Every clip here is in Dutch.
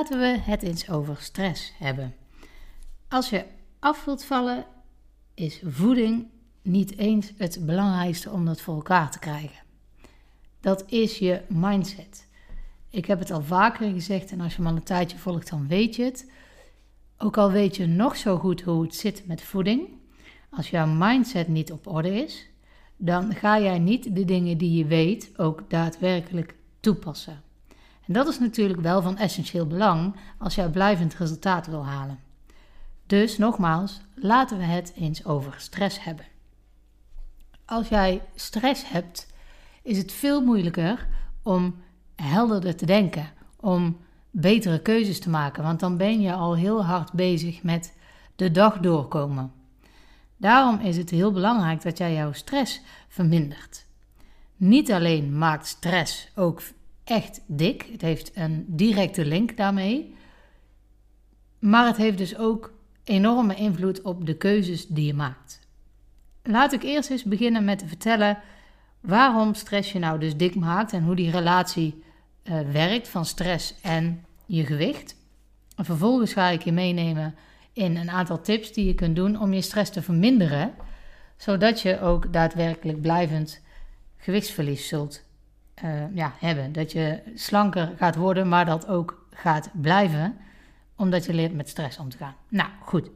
laten we het eens over stress hebben. Als je af wilt vallen, is voeding niet eens het belangrijkste om dat voor elkaar te krijgen. Dat is je mindset. Ik heb het al vaker gezegd en als je me al een tijdje volgt, dan weet je het. Ook al weet je nog zo goed hoe het zit met voeding, als jouw mindset niet op orde is, dan ga jij niet de dingen die je weet ook daadwerkelijk toepassen. En dat is natuurlijk wel van essentieel belang als jij blijvend resultaat wil halen. Dus nogmaals, laten we het eens over stress hebben. Als jij stress hebt, is het veel moeilijker om helderder te denken, om betere keuzes te maken, want dan ben je al heel hard bezig met de dag doorkomen. Daarom is het heel belangrijk dat jij jouw stress vermindert. Niet alleen maakt stress ook echt dik, het heeft een directe link daarmee, maar het heeft dus ook enorme invloed op de keuzes die je maakt. Laat ik eerst eens beginnen met te vertellen waarom stress je nou dus dik maakt en hoe die relatie uh, werkt van stress en je gewicht. En vervolgens ga ik je meenemen in een aantal tips die je kunt doen om je stress te verminderen, zodat je ook daadwerkelijk blijvend gewichtsverlies zult uh, ja, hebben. Dat je slanker gaat worden, maar dat ook gaat blijven, omdat je leert met stress om te gaan. Nou, goed.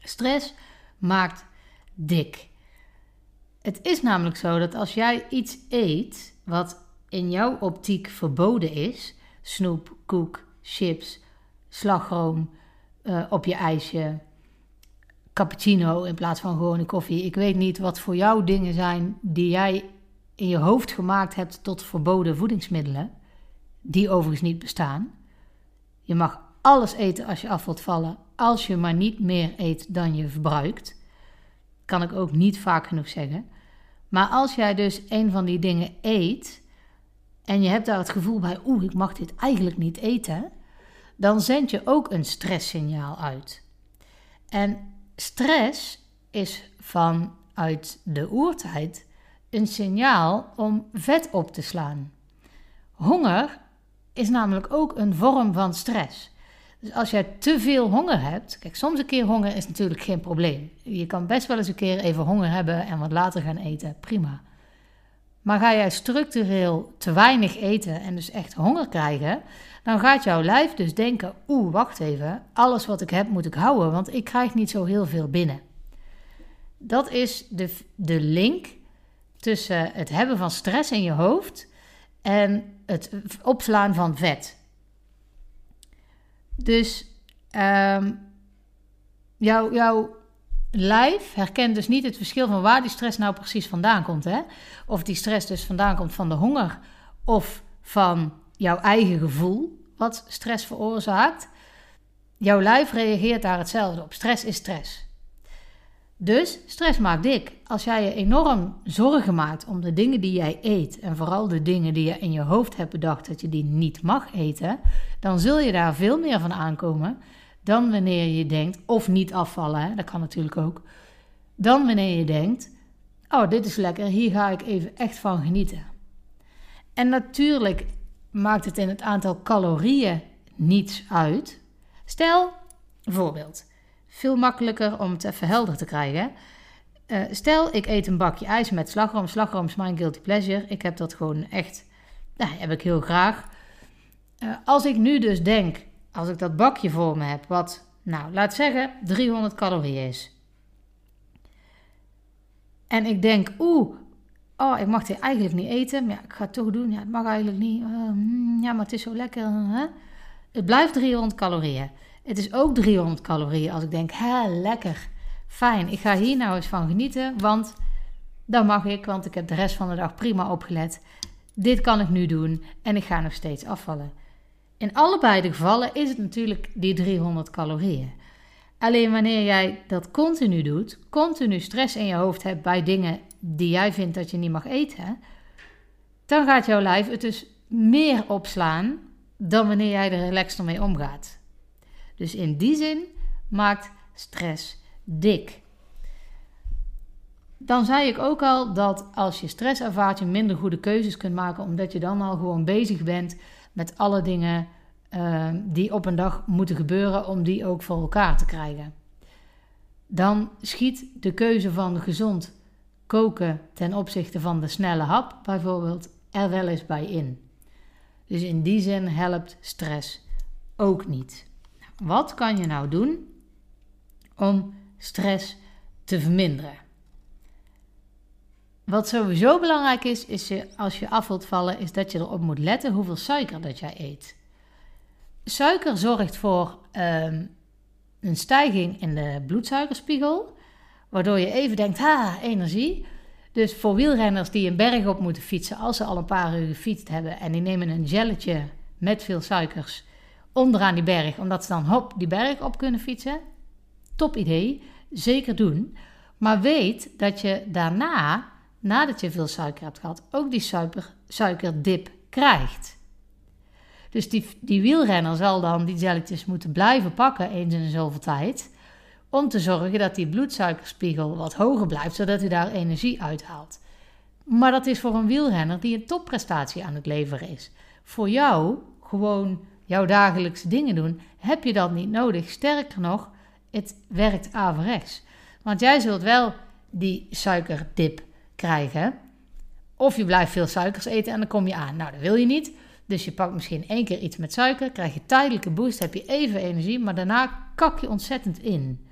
Stress maakt dik. Het is namelijk zo dat als jij iets eet wat in jouw optiek verboden is, snoep, koek, chips, slagroom uh, op je ijsje, cappuccino in plaats van gewone koffie. Ik weet niet wat voor jou dingen zijn die jij in je hoofd gemaakt hebt tot verboden voedingsmiddelen, die overigens niet bestaan. Je mag alles eten als je af wilt vallen, als je maar niet meer eet dan je verbruikt. Kan ik ook niet vaak genoeg zeggen. Maar als jij dus een van die dingen eet en je hebt daar het gevoel bij, oeh, ik mag dit eigenlijk niet eten, dan zend je ook een stresssignaal uit. En stress is vanuit de oertijd een signaal om vet op te slaan. Honger is namelijk ook een vorm van stress. Dus als jij te veel honger hebt, kijk, soms een keer honger is natuurlijk geen probleem. Je kan best wel eens een keer even honger hebben en wat later gaan eten, prima. Maar ga jij structureel te weinig eten en dus echt honger krijgen, dan gaat jouw lijf dus denken: oeh, wacht even, alles wat ik heb moet ik houden, want ik krijg niet zo heel veel binnen. Dat is de, de link tussen het hebben van stress in je hoofd en het opslaan van vet. Dus um, jouw, jouw lijf herkent dus niet het verschil van waar die stress nou precies vandaan komt. Hè? Of die stress dus vandaan komt van de honger of van jouw eigen gevoel, wat stress veroorzaakt. Jouw lijf reageert daar hetzelfde op. Stress is stress. Dus stress maakt dik. Als jij je enorm zorgen maakt om de dingen die jij eet en vooral de dingen die je in je hoofd hebt bedacht dat je die niet mag eten, dan zul je daar veel meer van aankomen dan wanneer je denkt, of niet afvallen, hè, dat kan natuurlijk ook, dan wanneer je denkt, oh dit is lekker, hier ga ik even echt van genieten. En natuurlijk maakt het in het aantal calorieën niets uit. Stel, voorbeeld, veel makkelijker om het even helder te krijgen. Uh, stel, ik eet een bakje ijs met slagroom. Slagroom is mijn guilty pleasure. Ik heb dat gewoon echt, nou, heb ik heel graag. Uh, als ik nu dus denk, als ik dat bakje voor me heb, wat, nou, laat zeggen, 300 calorieën is. En ik denk, oeh, oh, ik mag dit eigenlijk niet eten. Maar ja, ik ga het toch doen. Ja, het mag eigenlijk niet. Uh, ja, maar het is zo lekker. Hè? Het blijft 300 calorieën. Het is ook 300 calorieën als ik denk, hè, lekker, fijn. Ik ga hier nou eens van genieten, want dan mag ik, want ik heb de rest van de dag prima opgelet. Dit kan ik nu doen en ik ga nog steeds afvallen. In allebei de gevallen is het natuurlijk die 300 calorieën. Alleen wanneer jij dat continu doet, continu stress in je hoofd hebt bij dingen die jij vindt dat je niet mag eten, dan gaat jouw lijf het dus meer opslaan dan wanneer jij er relaxed mee omgaat. Dus in die zin maakt stress dik. Dan zei ik ook al dat als je stress ervaart, je minder goede keuzes kunt maken, omdat je dan al gewoon bezig bent met alle dingen uh, die op een dag moeten gebeuren om die ook voor elkaar te krijgen. Dan schiet de keuze van gezond koken ten opzichte van de snelle hap bijvoorbeeld er wel eens bij in. Dus in die zin helpt stress ook niet. Wat kan je nou doen om stress te verminderen? Wat sowieso belangrijk is, is je, als je af wilt vallen, is dat je erop moet letten hoeveel suiker dat jij eet. Suiker zorgt voor um, een stijging in de bloedsuikerspiegel, waardoor je even denkt, ha, energie. Dus voor wielrenners die een berg op moeten fietsen, als ze al een paar uur gefietst hebben en die nemen een gelletje met veel suikers onderaan die berg, omdat ze dan hop die berg op kunnen fietsen. Top idee, zeker doen. Maar weet dat je daarna, nadat je veel suiker hebt gehad, ook die suiker, suikerdip krijgt. Dus die, die wielrenner zal dan die gelletjes moeten blijven pakken eens in zoveel tijd. Om te zorgen dat die bloedsuikerspiegel wat hoger blijft, zodat hij daar energie uithaalt. Maar dat is voor een wielrenner die een topprestatie aan het leveren is. Voor jou, gewoon jouw dagelijkse dingen doen, heb je dat niet nodig. Sterker nog, het werkt averechts. Want jij zult wel die suikerdip krijgen. Of je blijft veel suikers eten en dan kom je aan. Nou, dat wil je niet. Dus je pakt misschien één keer iets met suiker, krijg je tijdelijke boost, heb je even energie, maar daarna kak je ontzettend in.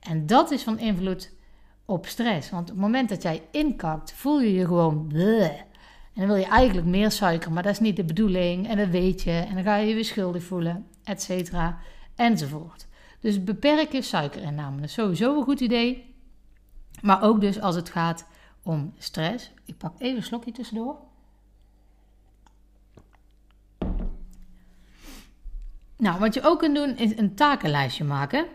En dat is van invloed op stress. Want op het moment dat jij inkakt, voel je je gewoon bleh. En dan wil je eigenlijk meer suiker, maar dat is niet de bedoeling. En dat weet je. En dan ga je je weer schuldig voelen, et cetera, enzovoort. Dus beperk je suikerinname. Dat is sowieso een goed idee. Maar ook dus als het gaat om stress. Ik pak even een slokje tussendoor. Nou, wat je ook kunt doen is een takenlijstje maken,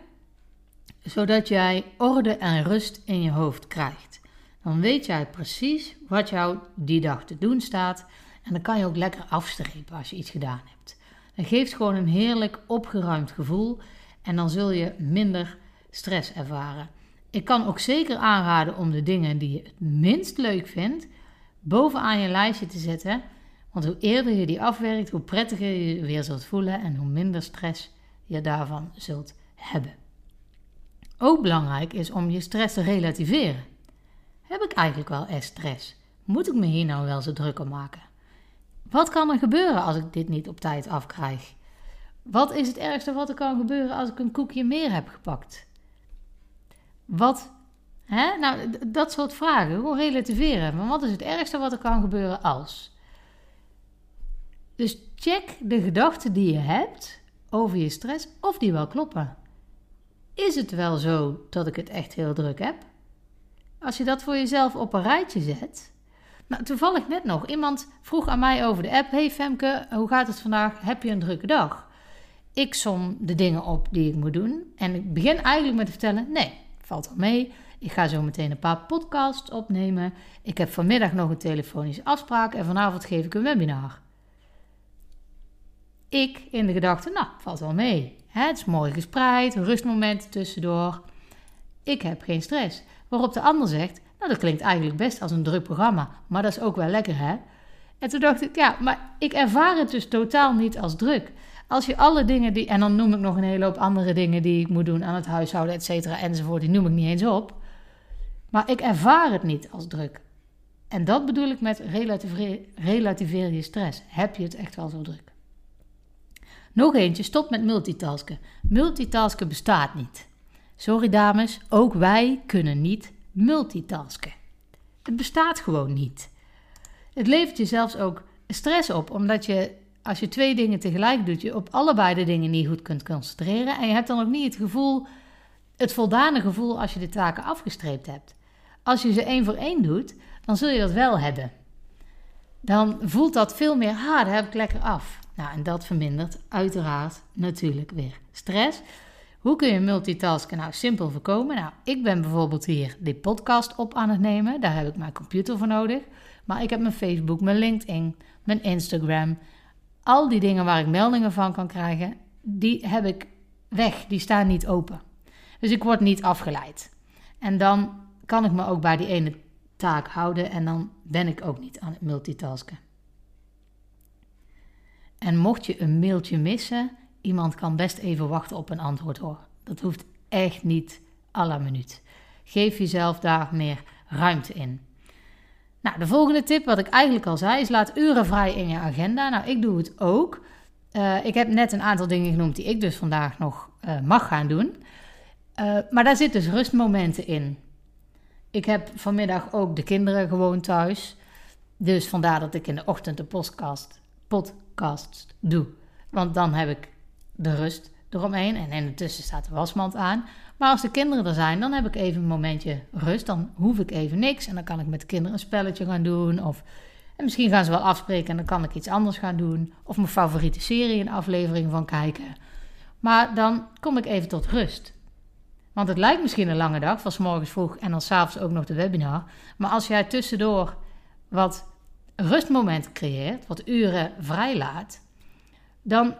zodat jij orde en rust in je hoofd krijgt. Dan weet jij precies wat jou die dag te doen staat en dan kan je ook lekker afstrepen als je iets gedaan hebt. Dat geeft gewoon een heerlijk opgeruimd gevoel en dan zul je minder stress ervaren. Ik kan ook zeker aanraden om de dingen die je het minst leuk vindt bovenaan je lijstje te zetten want hoe eerder je die afwerkt, hoe prettiger je je weer zult voelen en hoe minder stress je daarvan zult hebben. Ook belangrijk is om je stress te relativeren. Heb ik eigenlijk wel stress? Moet ik me hier nou wel zo druk om maken? Wat kan er gebeuren als ik dit niet op tijd afkrijg? Wat is het ergste wat er kan gebeuren als ik een koekje meer heb gepakt? Wat, hè? Nou, dat soort vragen, gewoon relativeren. Maar wat is het ergste wat er kan gebeuren als? Dus check de gedachten die je hebt over je stress of die wel kloppen. Is het wel zo dat ik het echt heel druk heb? Als je dat voor jezelf op een rijtje zet. Nou, toevallig net nog. Iemand vroeg aan mij over de app: Hey Femke, hoe gaat het vandaag? Heb je een drukke dag? Ik som de dingen op die ik moet doen. En ik begin eigenlijk met te vertellen: Nee, valt wel mee. Ik ga zo meteen een paar podcasts opnemen. Ik heb vanmiddag nog een telefonische afspraak en vanavond geef ik een webinar. Ik in de gedachte, nou, valt wel mee. Het is mooi gespreid, rustmomenten tussendoor. Ik heb geen stress. Waarop de ander zegt, nou, dat klinkt eigenlijk best als een druk programma, maar dat is ook wel lekker, hè? En toen dacht ik, ja, maar ik ervaar het dus totaal niet als druk. Als je alle dingen die, en dan noem ik nog een hele hoop andere dingen die ik moet doen aan het huishouden, et cetera, enzovoort, die noem ik niet eens op. Maar ik ervaar het niet als druk. En dat bedoel ik met relativeer, je stress. Heb je het echt wel zo druk? Nog eentje, stop met multitasken. Multitasken bestaat niet. Sorry dames, ook wij kunnen niet multitasken. Het bestaat gewoon niet. Het levert je zelfs ook stress op, omdat je als je twee dingen tegelijk doet, je op allebei de dingen niet goed kunt concentreren. En je hebt dan ook niet het gevoel, het voldane gevoel als je de taken afgestreept hebt. Als je ze één voor één doet, dan zul je dat wel hebben. Dan voelt dat veel meer, ha, daar heb ik lekker af. Nou, en dat vermindert uiteraard natuurlijk weer stress. Hoe kun je multitasken nou simpel voorkomen? Nou, ik ben bijvoorbeeld hier die podcast op aan het nemen. Daar heb ik mijn computer voor nodig. Maar ik heb mijn Facebook, mijn LinkedIn, mijn Instagram. Al die dingen waar ik meldingen van kan krijgen, die heb ik weg. Die staan niet open. Dus ik word niet afgeleid. En dan kan ik me ook bij die ene taak houden en dan ben ik ook niet aan het multitasken. En mocht je een mailtje missen, iemand kan best even wachten op een antwoord hoor. Dat hoeft echt niet à la minuut. Geef jezelf daar meer ruimte in. Nou, de volgende tip, wat ik eigenlijk al zei, is laat uren vrij in je agenda. Nou, ik doe het ook. Uh, ik heb net een aantal dingen genoemd die ik dus vandaag nog uh, mag gaan doen. Uh, maar daar zitten dus rustmomenten in. Ik heb vanmiddag ook de kinderen gewoon thuis. Dus vandaar dat ik in de ochtend de podcast, podcast doe. Want dan heb ik de rust eromheen. En in de tussen staat de wasmand aan. Maar als de kinderen er zijn, dan heb ik even een momentje rust. Dan hoef ik even niks. En dan kan ik met de kinderen een spelletje gaan doen. Of en misschien gaan ze wel afspreken en dan kan ik iets anders gaan doen. Of mijn favoriete serie een aflevering van kijken. Maar dan kom ik even tot rust. Want het lijkt misschien een lange dag, van s morgens vroeg en dan s'avonds ook nog de webinar. Maar als jij tussendoor wat rustmomenten creëert, wat uren vrijlaat, dan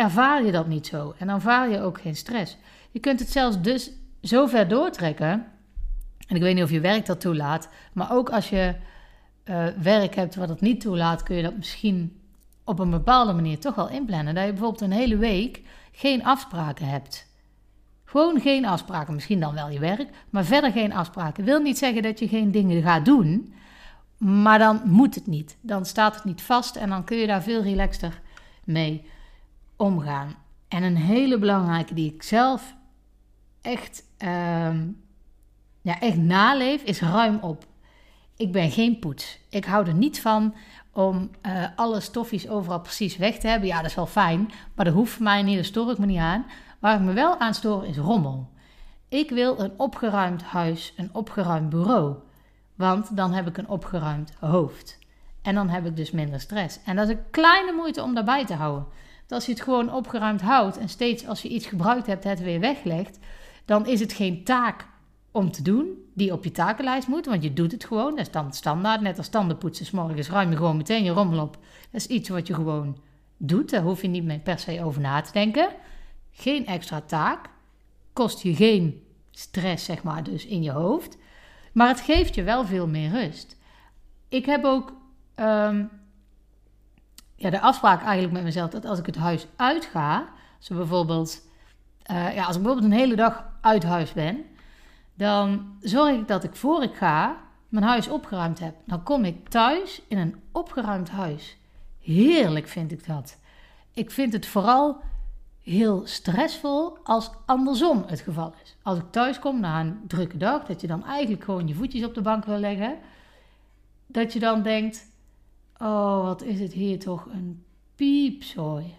ervaar je dat niet zo. En dan ervaar je ook geen stress. Je kunt het zelfs dus zo ver doortrekken. En ik weet niet of je werk dat toelaat, maar ook als je uh, werk hebt wat het niet toelaat, kun je dat misschien op een bepaalde manier toch wel inplannen. Dat je bijvoorbeeld een hele week geen afspraken hebt. Gewoon geen afspraken, misschien dan wel je werk, maar verder geen afspraken. Wil niet zeggen dat je geen dingen gaat doen, maar dan moet het niet. Dan staat het niet vast en dan kun je daar veel relaxter mee omgaan. En een hele belangrijke die ik zelf echt, uh, ja, echt naleef, is ruim op ik ben geen poets. Ik hou er niet van om uh, alle stoffies overal precies weg te hebben. Ja, dat is wel fijn, maar dat hoeft voor mij niet, daar stoor ik me niet aan. Waar ik me wel aan stoor is rommel. Ik wil een opgeruimd huis, een opgeruimd bureau. Want dan heb ik een opgeruimd hoofd. En dan heb ik dus minder stress. En dat is een kleine moeite om daarbij te houden. Als je het gewoon opgeruimd houdt en steeds als je iets gebruikt hebt het weer weglegt, dan is het geen taak om te doen die op je takenlijst moet, want je doet het gewoon. Dat is dan standaard, net als tandenpoetsen. S morgens ruim je gewoon meteen je rommel op. Dat is iets wat je gewoon doet. Daar hoef je niet meer per se over na te denken. Geen extra taak. Kost je geen stress, zeg maar, dus in je hoofd. Maar het geeft je wel veel meer rust. Ik heb ook um, ja, de afspraak eigenlijk met mezelf dat als ik het huis uitga, zo bijvoorbeeld, uh, ja, als ik bijvoorbeeld een hele dag uit huis ben, dan zorg ik dat ik voor ik ga mijn huis opgeruimd heb. Dan kom ik thuis in een opgeruimd huis. Heerlijk vind ik dat. Ik vind het vooral heel stressvol als andersom het geval is. Als ik thuis kom na een drukke dag, dat je dan eigenlijk gewoon je voetjes op de bank wil leggen, dat je dan denkt: Oh, wat is het hier toch een piepzooi.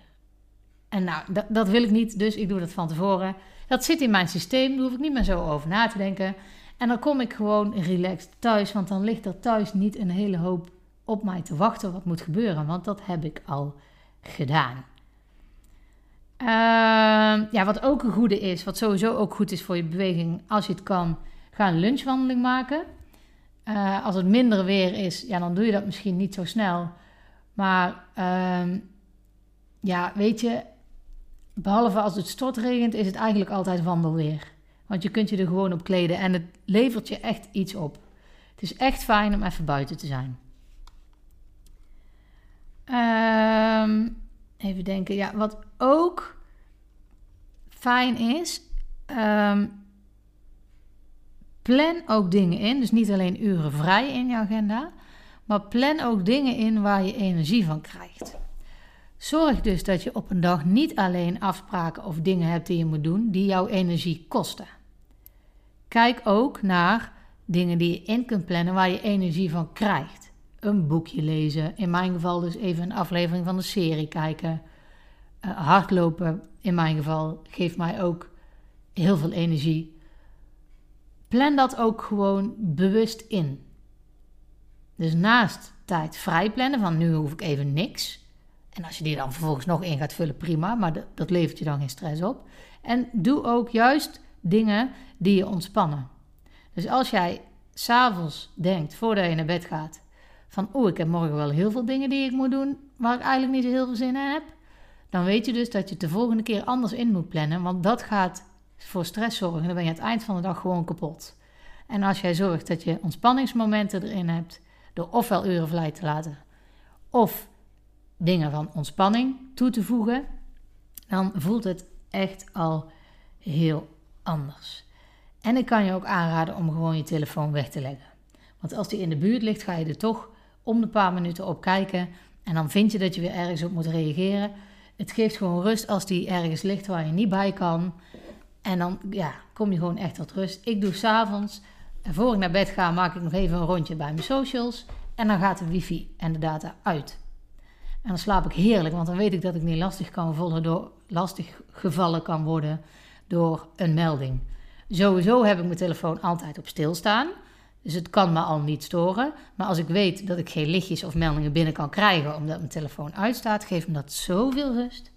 En nou, dat, dat wil ik niet, dus ik doe dat van tevoren. Dat zit in mijn systeem, daar hoef ik niet meer zo over na te denken. En dan kom ik gewoon relaxed thuis, want dan ligt er thuis niet een hele hoop op mij te wachten wat moet gebeuren, want dat heb ik al gedaan. Uh, ja, wat ook een goede is, wat sowieso ook goed is voor je beweging, als je het kan, ga een lunchwandeling maken. Uh, als het minder weer is, ja, dan doe je dat misschien niet zo snel. Maar uh, ja, weet je, Behalve als het stortregent, is het eigenlijk altijd wandelweer. Want je kunt je er gewoon op kleden en het levert je echt iets op. Het is echt fijn om even buiten te zijn. Um, even denken. Ja, wat ook fijn is. Um, plan ook dingen in. Dus niet alleen uren vrij in je agenda. Maar plan ook dingen in waar je energie van krijgt. Zorg dus dat je op een dag niet alleen afspraken of dingen hebt die je moet doen die jouw energie kosten. Kijk ook naar dingen die je in kunt plannen waar je energie van krijgt. Een boekje lezen, in mijn geval dus even een aflevering van de serie kijken. Uh, hardlopen, in mijn geval, geeft mij ook heel veel energie. Plan dat ook gewoon bewust in. Dus naast tijd vrij plannen, van nu hoef ik even niks en als je die dan vervolgens nog in gaat vullen, prima, maar dat, dat levert je dan geen stress op. En doe ook juist dingen die je ontspannen. Dus als jij s'avonds denkt, voordat je naar bed gaat, van oeh, ik heb morgen wel heel veel dingen die ik moet doen, waar ik eigenlijk niet zo heel veel zin in heb, dan weet je dus dat je het de volgende keer anders in moet plannen, want dat gaat voor stress zorgen. Dan ben je aan het eind van de dag gewoon kapot. En als jij zorgt dat je ontspanningsmomenten erin hebt, door ofwel uren vrij te laten, of dingen van ontspanning toe te voegen, dan voelt het echt al heel anders. En ik kan je ook aanraden om gewoon je telefoon weg te leggen. Want als die in de buurt ligt, ga je er toch om de paar minuten op kijken. En dan vind je dat je weer ergens op moet reageren. Het geeft gewoon rust als die ergens ligt waar je niet bij kan. En dan ja, kom je gewoon echt tot rust. Ik doe s'avonds, voor ik naar bed ga, maak ik nog even een rondje bij mijn socials. En dan gaat de wifi en de data uit. En dan slaap ik heerlijk, want dan weet ik dat ik niet lastig, kan volgen door, lastig gevallen kan worden door een melding. Sowieso heb ik mijn telefoon altijd op stilstaan. Dus het kan me al niet storen. Maar als ik weet dat ik geen lichtjes of meldingen binnen kan krijgen omdat mijn telefoon uitstaat, geeft me dat zoveel rust.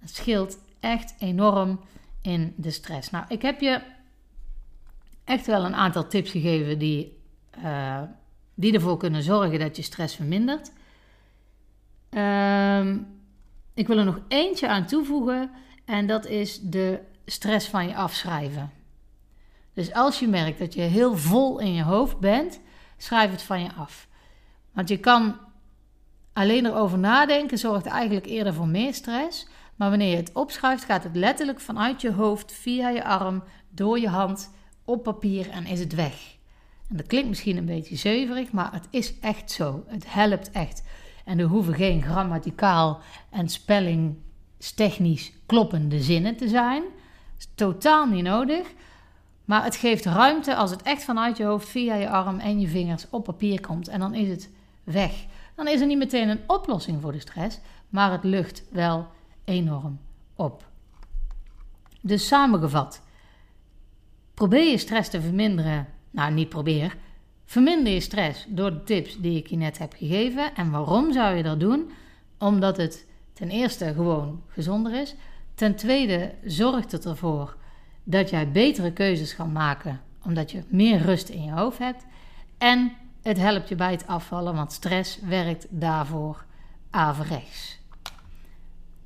Dat scheelt echt enorm in de stress. Nou, ik heb je echt wel een aantal tips gegeven die, uh, die ervoor kunnen zorgen dat je stress vermindert. Ehm, ik wil er nog eentje aan toevoegen en dat is de stress van je afschrijven. Dus als je merkt dat je heel vol in je hoofd bent, schrijf het van je af. Want je kan alleen erover nadenken, zorgt eigenlijk eerder voor meer stress. Maar wanneer je het opschrijft, gaat het letterlijk vanuit je hoofd, via je arm, door je hand, op papier en is het weg. En dat klinkt misschien een beetje zeuverig, maar het is echt zo. Het helpt echt. En er hoeven geen grammaticaal en spellingstechnisch kloppende zinnen te zijn. Dat is totaal niet nodig. Maar het geeft ruimte als het echt vanuit je hoofd, via je arm en je vingers op papier komt. En dan is het weg. Dan is er niet meteen een oplossing voor de stress, maar het lucht wel enorm op. Dus samengevat, probeer je stress te verminderen. Nou, niet probeer. Verminder je stress door de tips die ik je net heb gegeven. En waarom zou je dat doen? Omdat het ten eerste gewoon gezonder is. Ten tweede zorgt het ervoor dat jij betere keuzes gaat maken, omdat je meer rust in je hoofd hebt. En het helpt je bij het afvallen, want stress werkt daarvoor averechts.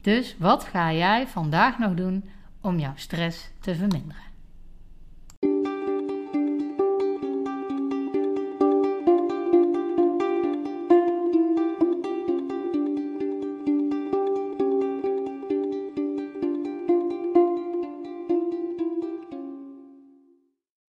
Dus wat ga jij vandaag nog doen om jouw stress te verminderen?